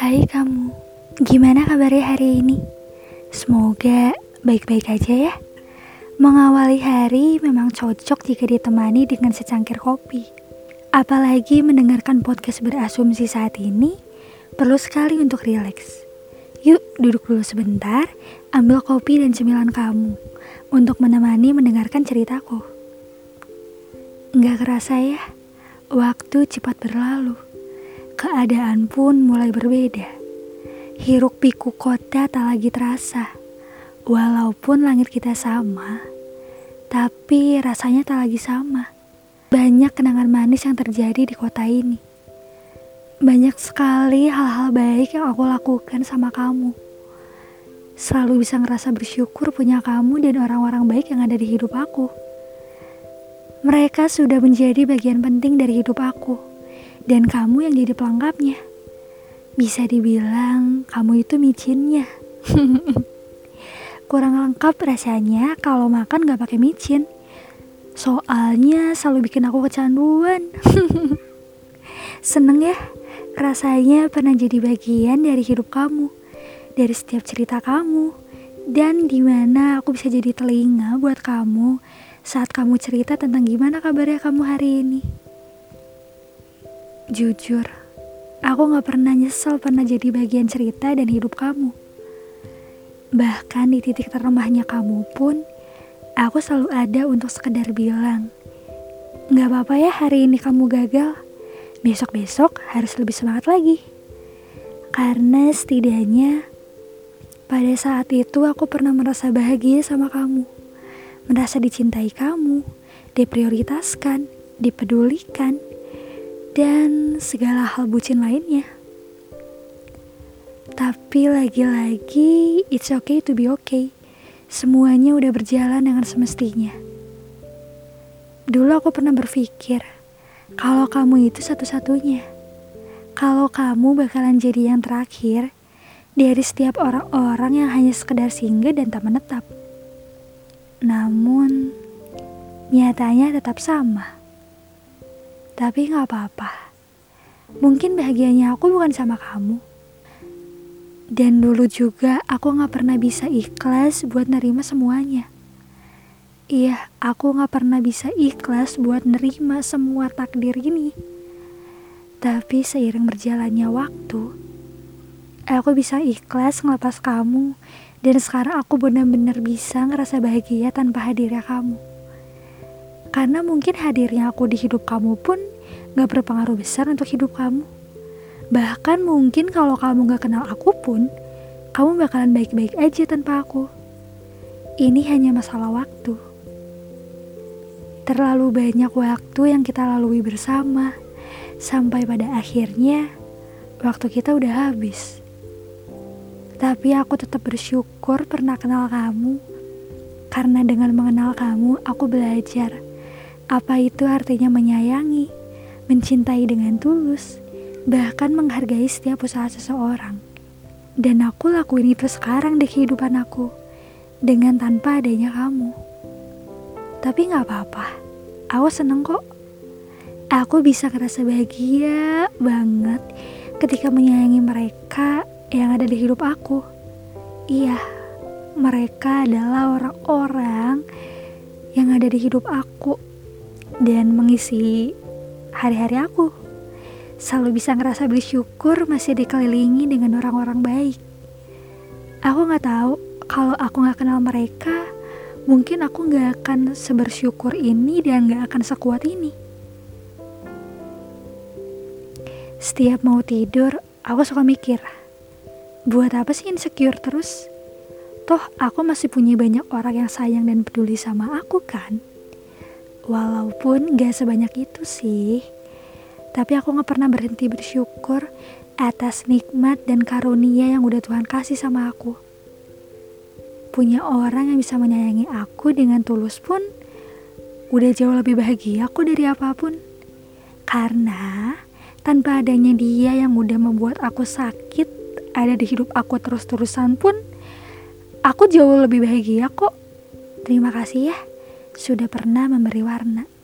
Hai kamu, gimana kabarnya hari ini? Semoga baik-baik aja ya. Mengawali hari memang cocok jika ditemani dengan secangkir kopi. Apalagi mendengarkan podcast berasumsi saat ini, perlu sekali untuk rileks. Yuk duduk dulu sebentar, ambil kopi dan cemilan kamu untuk menemani mendengarkan ceritaku. Nggak kerasa ya, waktu cepat berlalu keadaan pun mulai berbeda. Hiruk pikuk kota tak lagi terasa. Walaupun langit kita sama, tapi rasanya tak lagi sama. Banyak kenangan manis yang terjadi di kota ini. Banyak sekali hal-hal baik yang aku lakukan sama kamu. Selalu bisa ngerasa bersyukur punya kamu dan orang-orang baik yang ada di hidup aku. Mereka sudah menjadi bagian penting dari hidup aku dan kamu yang jadi pelengkapnya. Bisa dibilang kamu itu micinnya. Kurang lengkap rasanya kalau makan gak pakai micin. Soalnya selalu bikin aku kecanduan. Seneng ya, rasanya pernah jadi bagian dari hidup kamu, dari setiap cerita kamu, dan di mana aku bisa jadi telinga buat kamu saat kamu cerita tentang gimana kabarnya kamu hari ini. Jujur, aku gak pernah nyesel pernah jadi bagian cerita dan hidup kamu. Bahkan di titik terlemahnya kamu pun, aku selalu ada untuk sekedar bilang, Gak apa-apa ya hari ini kamu gagal, besok-besok harus lebih semangat lagi. Karena setidaknya pada saat itu aku pernah merasa bahagia sama kamu. Merasa dicintai kamu, diprioritaskan, dipedulikan, dan segala hal bucin lainnya. Tapi lagi-lagi, it's okay to be okay. Semuanya udah berjalan dengan semestinya. Dulu aku pernah berpikir, kalau kamu itu satu-satunya. Kalau kamu bakalan jadi yang terakhir dari setiap orang-orang yang hanya sekedar singgah dan tak menetap. Namun, nyatanya tetap sama. Tapi gak apa-apa. Mungkin bahagianya aku bukan sama kamu. Dan dulu juga aku gak pernah bisa ikhlas buat nerima semuanya. Iya, aku gak pernah bisa ikhlas buat nerima semua takdir ini. Tapi seiring berjalannya waktu, aku bisa ikhlas ngelepas kamu dan sekarang aku benar-benar bisa ngerasa bahagia tanpa hadirnya kamu. Karena mungkin hadirnya aku di hidup kamu pun gak berpengaruh besar untuk hidup kamu. Bahkan mungkin kalau kamu gak kenal aku pun, kamu bakalan baik-baik aja tanpa aku. Ini hanya masalah waktu. Terlalu banyak waktu yang kita lalui bersama, sampai pada akhirnya waktu kita udah habis. Tapi aku tetap bersyukur pernah kenal kamu, karena dengan mengenal kamu, aku belajar apa itu artinya menyayangi, mencintai dengan tulus, bahkan menghargai setiap usaha seseorang. Dan aku lakuin itu sekarang di kehidupan aku, dengan tanpa adanya kamu. Tapi gak apa-apa, aku seneng kok. Aku bisa ngerasa bahagia banget ketika menyayangi mereka yang ada di hidup aku. Iya, mereka adalah orang-orang yang ada di hidup aku dan mengisi hari-hari aku. Selalu bisa ngerasa bersyukur masih dikelilingi dengan orang-orang baik. Aku gak tahu kalau aku gak kenal mereka, mungkin aku gak akan sebersyukur ini dan gak akan sekuat ini. Setiap mau tidur, aku suka mikir, buat apa sih insecure terus? Toh aku masih punya banyak orang yang sayang dan peduli sama aku kan? Walaupun gak sebanyak itu sih, tapi aku gak pernah berhenti bersyukur atas nikmat dan karunia yang udah Tuhan kasih sama aku. Punya orang yang bisa menyayangi aku dengan tulus pun udah jauh lebih bahagia aku dari apa pun. Karena tanpa adanya dia yang udah membuat aku sakit ada di hidup aku terus-terusan pun, aku jauh lebih bahagia kok. Terima kasih ya sudah pernah memberi warna.